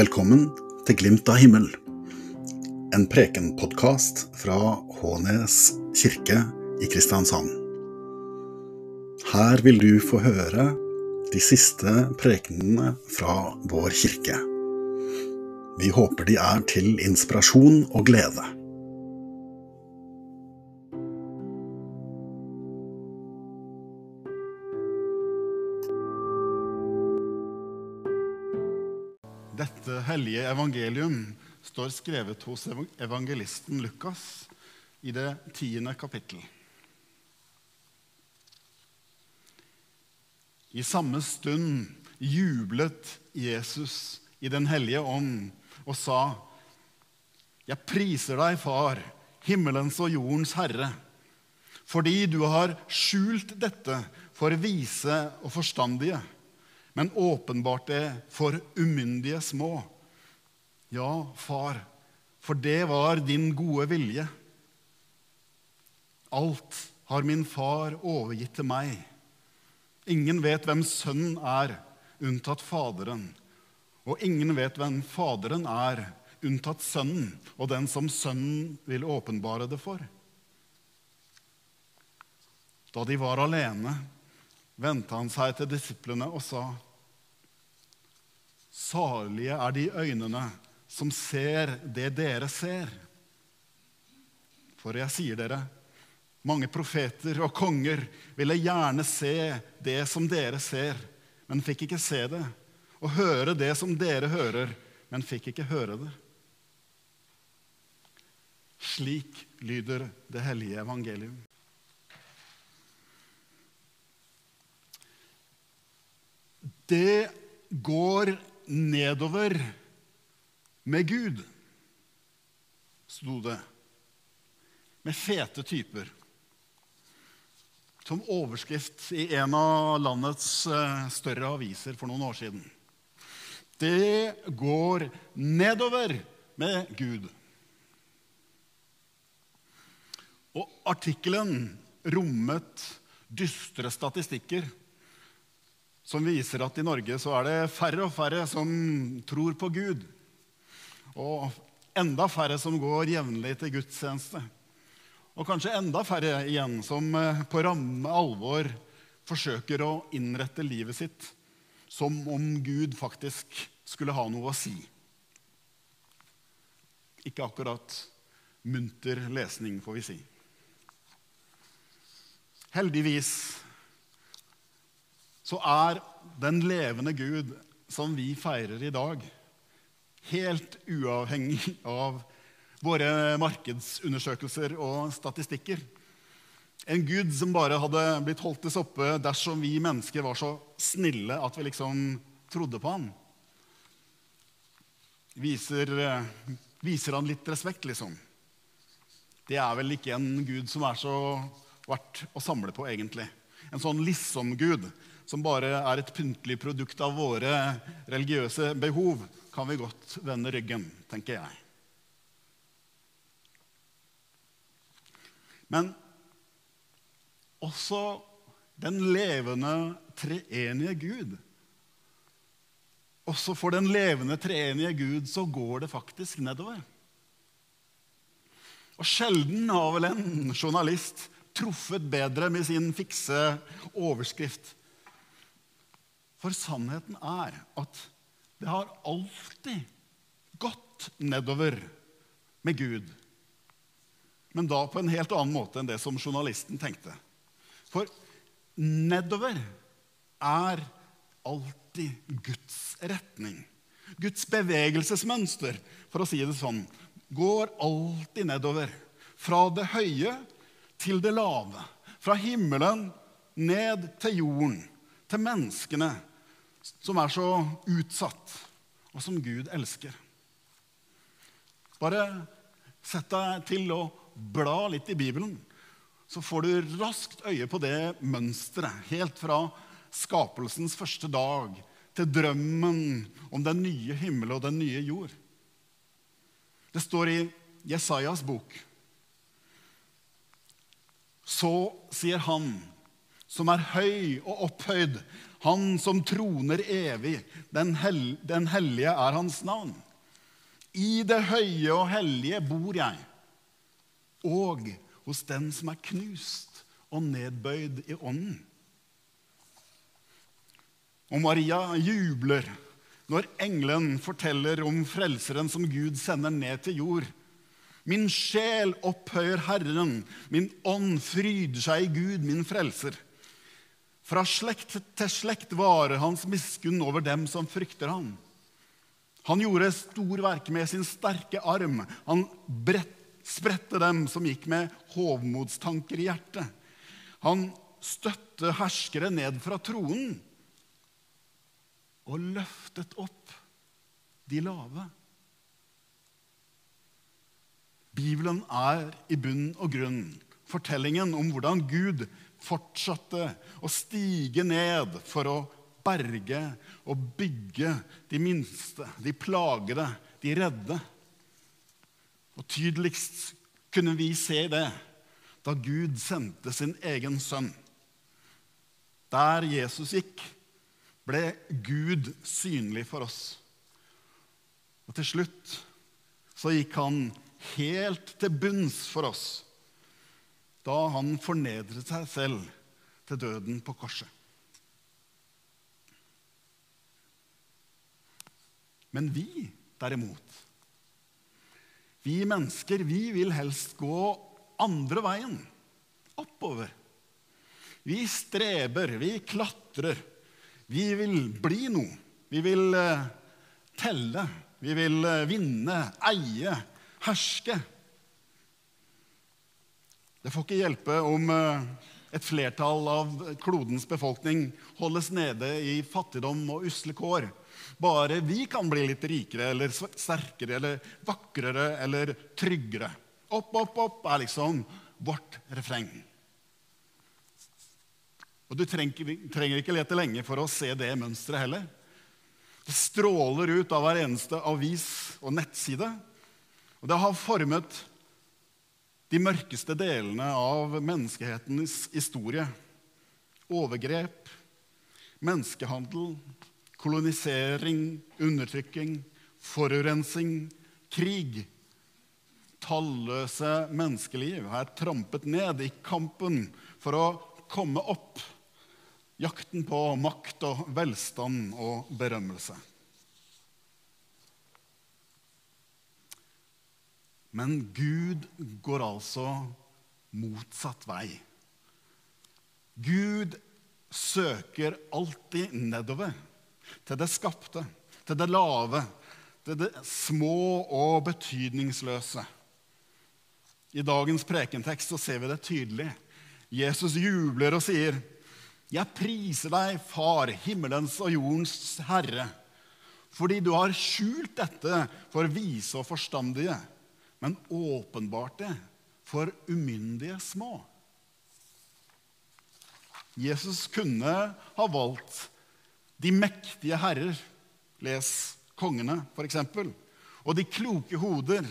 Velkommen til Glimt av himmel, en prekenpodkast fra Hånes kirke i Kristiansand. Her vil du få høre de siste prekenene fra vår kirke. Vi håper de er til inspirasjon og glede. Dette hellige evangelium står skrevet hos evangelisten Lukas i det tiende kapittel. I samme stund jublet Jesus i Den hellige ånd og sa, Jeg priser deg, Far, himmelens og jordens Herre, fordi du har skjult dette for vise og forstandige men åpenbart det for umyndige små. Ja, far, for det var din gode vilje. Alt har min far overgitt til meg. Ingen vet hvem sønnen er, unntatt Faderen. Og ingen vet hvem Faderen er, unntatt Sønnen, og den som Sønnen vil åpenbare det for. Da de var alene, vendte han seg til disiplene og sa:" Salige er de øynene som ser det dere ser. For jeg sier dere, mange profeter og konger ville gjerne se det som dere ser, men fikk ikke se det, og høre det som dere hører, men fikk ikke høre det. Slik lyder det hellige evangelium. Det går nedover med Gud, sto det. Med fete typer. Som overskrift i en av landets eh, større aviser for noen år siden. Det går nedover med Gud. Og artikkelen rommet dystre statistikker som viser at i Norge så er det færre og færre som tror på Gud. Og enda færre som går jevnlig til gudstjeneste. Og kanskje enda færre igjen som eh, på ramme alvor forsøker å innrette livet sitt som om Gud faktisk skulle ha noe å si. Ikke akkurat munter lesning, får vi si. Heldigvis så er den levende Gud som vi feirer i dag, helt uavhengig av våre markedsundersøkelser og statistikker. En Gud som bare hadde blitt holdt oppe dersom vi mennesker var så snille at vi liksom trodde på han. Viser, viser han litt respekt, liksom? Det er vel ikke en Gud som er så verdt å samle på, egentlig. En sånn liksom-Gud som bare er et pyntelig produkt av våre religiøse behov, kan vi godt vende ryggen, tenker jeg. Men også den levende, treenige Gud. Også for den levende, treenige Gud så går det faktisk nedover. Og sjelden har vel en journalist truffet bedre med sin fikse overskrift for sannheten er at det har alltid gått nedover med Gud. Men da på en helt annen måte enn det som journalisten tenkte. For nedover er alltid Guds retning. Guds bevegelsesmønster, for å si det sånn, går alltid nedover. Fra det høye til det lave. Fra himmelen ned til jorden. Til menneskene som er så utsatt, og som Gud elsker. Bare sett deg til å bla litt i Bibelen, så får du raskt øye på det mønsteret. Helt fra skapelsens første dag til drømmen om den nye himmel og den nye jord. Det står i Jesajas bok. Så sier han som er høy og opphøyd, Han som troner evig, den, hel den hellige er hans navn. I det høye og hellige bor jeg, og hos den som er knust og nedbøyd i ånden. Og Maria jubler når engelen forteller om frelseren som Gud sender ned til jord. Min sjel opphøyer Herren, min ånd fryder seg i Gud, min frelser. Fra slekt til slekt varer hans miskunn over dem som frykter ham. Han gjorde storverk med sin sterke arm. Han brett, spredte dem som gikk med hovmodstanker i hjertet. Han støtte herskere ned fra tronen og løftet opp de lave. Bibelen er i bunn og grunn fortellingen om hvordan Gud fortsatte å stige ned for å berge og bygge de minste, de plagede, de redde. Og tydeligst kunne vi se det da Gud sendte sin egen sønn. Der Jesus gikk, ble Gud synlig for oss. Og til slutt så gikk han helt til bunns for oss da han fornedret seg selv til døden på korset. Men vi, derimot, vi mennesker, vi vil helst gå andre veien, oppover. Vi streber, vi klatrer. Vi vil bli noe. Vi vil uh, telle. Vi vil uh, vinne, eie, herske. Det får ikke hjelpe om uh, et flertall av klodens befolkning holdes nede i fattigdom og usle kår. Bare vi kan bli litt rikere eller sterkere eller vakrere eller tryggere. Opp, opp, opp er liksom vårt refreng. Og du trenger ikke lete lenge for å se det mønsteret heller. Det stråler ut av hver eneste avis og nettside. Og det har formet de mørkeste delene av menneskehetens historie. Overgrep, menneskehandel, kolonisering, undertrykking, forurensing, krig. Talløse menneskeliv er trampet ned i kampen for å komme opp. Jakten på makt og velstand og berømmelse. Men Gud går altså motsatt vei. Gud søker alltid nedover, til det skapte, til det lave, til det små og betydningsløse. I dagens prekentekst så ser vi det tydelig. Jesus jubler og sier, 'Jeg priser deg, Far, himmelens og jordens Herre', fordi du har skjult dette for vise og forstandige, men åpenbart det for umyndige små. Jesus kunne ha valgt de mektige herrer, les kongene f.eks., og de kloke hoder,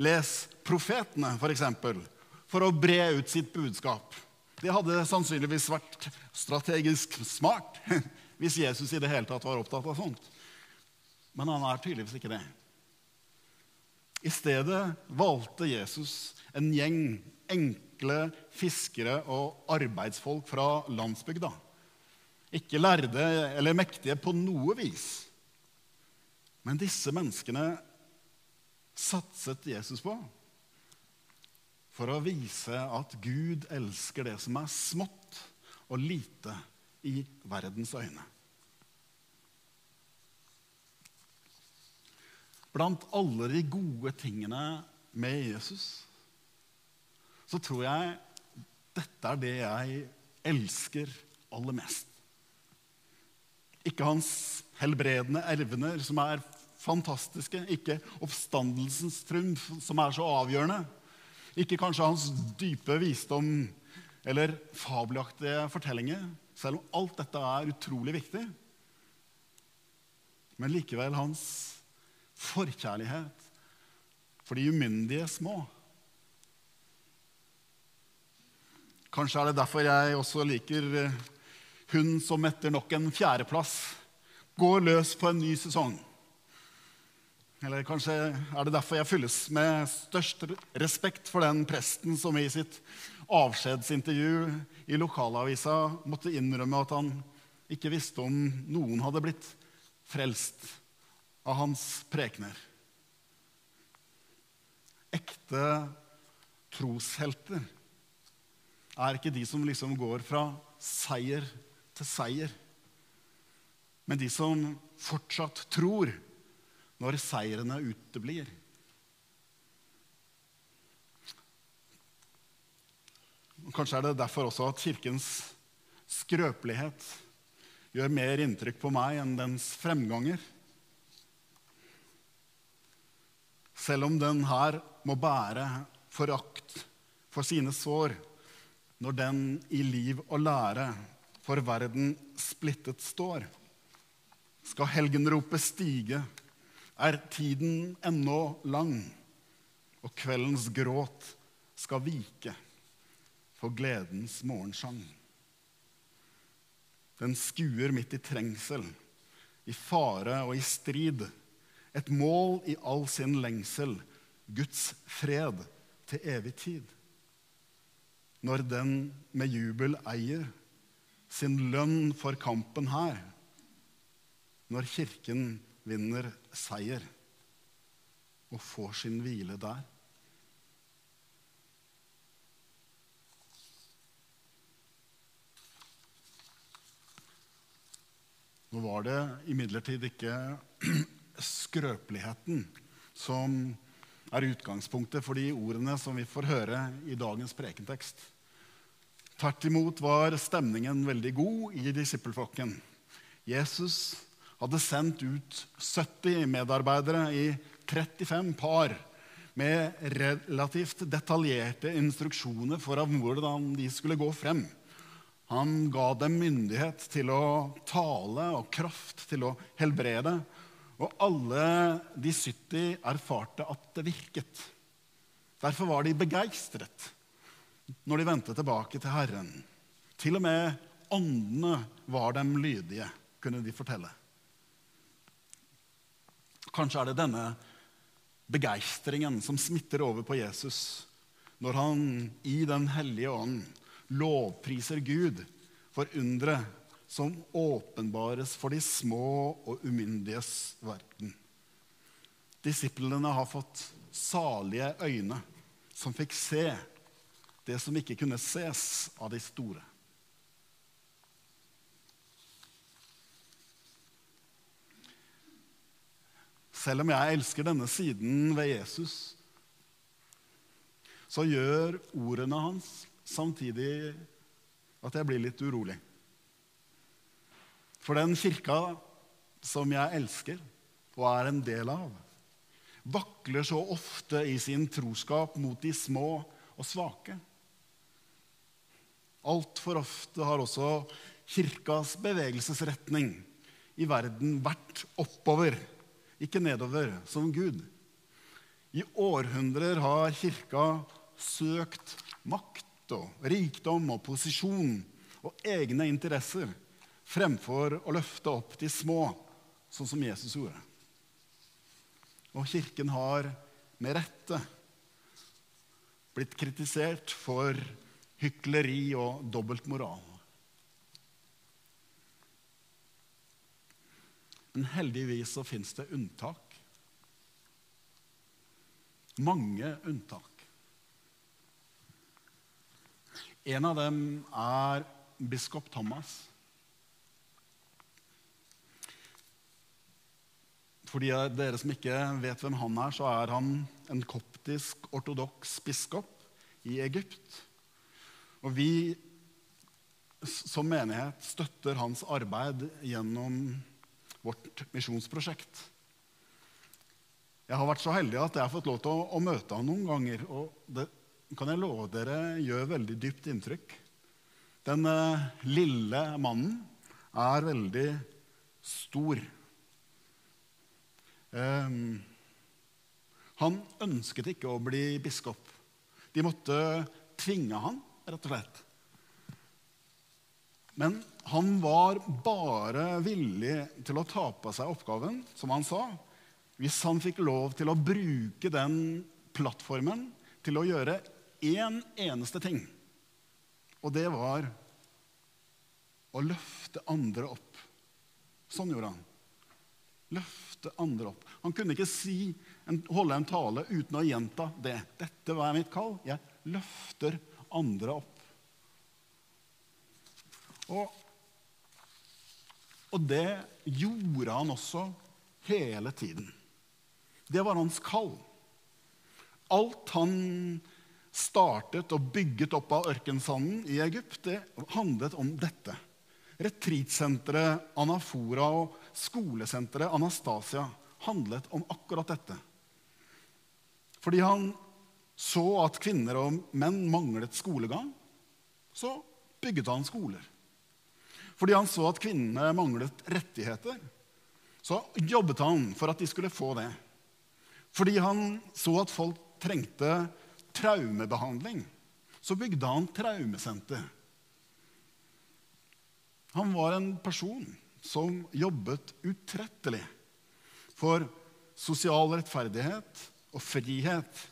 les profetene f.eks., for, for å bre ut sitt budskap. Det hadde sannsynligvis vært strategisk smart hvis Jesus i det hele tatt var opptatt av sånt. Men han er tydeligvis ikke det. I stedet valgte Jesus en gjeng enkle fiskere og arbeidsfolk fra landsbygda. Ikke lærde eller mektige på noe vis. Men disse menneskene satset Jesus på for å vise at Gud elsker det som er smått og lite i verdens øyne. Blant alle de gode tingene med Jesus så tror jeg dette er det jeg elsker aller mest. Ikke hans helbredende ervener, som er fantastiske. Ikke oppstandelsens trumf, som er så avgjørende. Ikke kanskje hans dype visdom eller fabelaktige fortellinger, selv om alt dette er utrolig viktig. Men likevel hans forkjærlighet for de umyndige små. Kanskje er det derfor jeg også liker hun som etter nok en fjerdeplass går løs på en ny sesong. Eller kanskje er det derfor jeg fylles med størst respekt for den presten som i sitt avskjedsintervju i lokalavisa måtte innrømme at han ikke visste om noen hadde blitt frelst av hans prekener. Ekte troshelter er ikke de som liksom går fra seier til seier, men de som fortsatt tror når seirene uteblir. Kanskje er det derfor også at Kirkens skrøpelighet gjør mer inntrykk på meg enn dens fremganger. Selv om den her må bære forakt for sine sår når den i liv og lære for verden splittet står. Skal helgenropet stige, er tiden ennå lang, og kveldens gråt skal vike for gledens morgensang. Den skuer midt i trengsel, i fare og i strid, et mål i all sin lengsel, Guds fred til evig tid. Når den med jubel eier sin lønn for kampen her, når Kirken vinner seier og får sin hvile der. Nå var det imidlertid ikke skrøpeligheten som er utgangspunktet for de ordene som vi får høre i dagens prekentekst. Tvert imot var stemningen veldig god i disippelflokken. Jesus hadde sendt ut 70 medarbeidere i 35 par med relativt detaljerte instruksjoner for hvordan de skulle gå frem. Han ga dem myndighet til å tale og kraft til å helbrede. Og alle de 70 erfarte at det virket. Derfor var de begeistret når de vendte tilbake til Herren. Til og med åndene var dem lydige, kunne de fortelle. Kanskje er det denne begeistringen som smitter over på Jesus når han i Den hellige ånd lovpriser Gud for undre som åpenbares for de små og umyndiges verden. Disiplene har fått salige øyne som fikk se det som ikke kunne ses av de store. Selv om jeg elsker denne siden ved Jesus, så gjør ordene hans samtidig at jeg blir litt urolig. For den kirka som jeg elsker og er en del av, vakler så ofte i sin troskap mot de små og svake. Altfor ofte har også kirkas bevegelsesretning i verden vært oppover ikke nedover, som Gud. I århundrer har kirka søkt makt og rikdom og posisjon og egne interesser fremfor å løfte opp de små, sånn som Jesus gjorde. Og kirken har med rette blitt kritisert for hykleri og dobbeltmoral. Men heldigvis så fins det unntak. Mange unntak. En av dem er biskop Thomas. For de av dere som ikke vet hvem han er, så er han en koptisk ortodoks biskop i Egypt. Og vi som menighet støtter hans arbeid gjennom vårt misjonsprosjekt. Jeg har vært så heldig at jeg har fått lov til å, å møte han noen ganger. Og det kan jeg love dere gjør veldig dypt inntrykk. Den uh, lille mannen er veldig stor. Um, han ønsket ikke å bli biskop. De måtte tvinge han, rett og slett. Men han var bare villig til å ta på seg oppgaven, som han sa, hvis han fikk lov til å bruke den plattformen til å gjøre én eneste ting. Og det var å løfte andre opp. Sånn gjorde han. Løfte andre opp. Han kunne ikke si, holde en tale uten å gjenta det. 'Dette var mitt kall. Jeg løfter andre opp'. Og, og det gjorde han også hele tiden. Det var hans kall. Alt han startet og bygget opp av ørkensanden i Egypt, det handlet om dette. Retreatsenteret Anafora og skolesenteret Anastasia handlet om akkurat dette. Fordi han så at kvinner og menn manglet skolegang, så bygget han skoler. Fordi han så at kvinnene manglet rettigheter, så jobbet han for at de skulle få det. Fordi han så at folk trengte traumebehandling, så bygde han traumesenter. Han var en person som jobbet utrettelig for sosial rettferdighet og frihet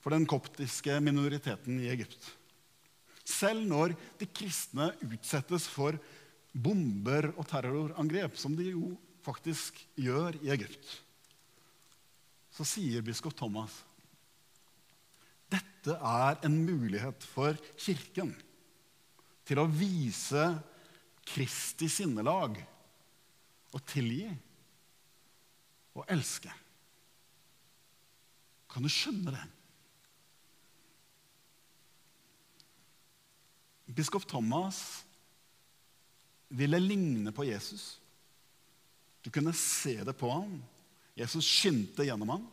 for den koptiske minoriteten i Egypt. Selv når de kristne utsettes for bomber og terrorangrep, som de jo faktisk gjør i Egypt, så sier biskop Thomas dette er en mulighet for Kirken til å vise Kristi sinnelag og tilgi og elske. Kan du skjønne det? Biskop Thomas ville ligne på Jesus. Du kunne se det på ham. Jesus skinte gjennom ham.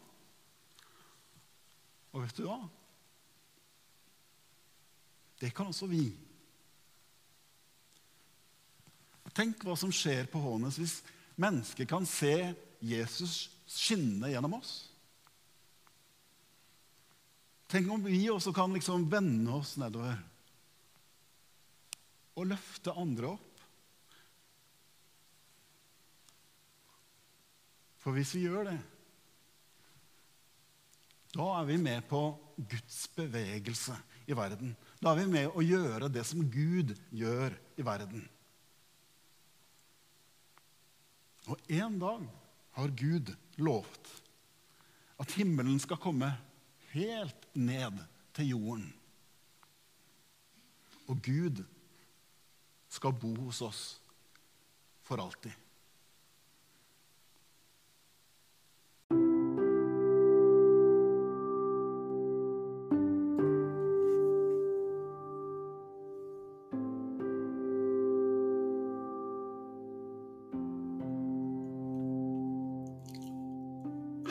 Og vet du hva? Det kan også vi. Tenk hva som skjer på Hånes hvis mennesker kan se Jesus skinne gjennom oss. Tenk om vi også kan liksom vende oss nedover og løfte andre opp. For hvis vi gjør det, da er vi med på Guds bevegelse i verden. Da er vi med å gjøre det som Gud gjør i verden. Og en dag har Gud lovt at himmelen skal komme helt ned til jorden. Og Gud skal bo hos oss for alltid.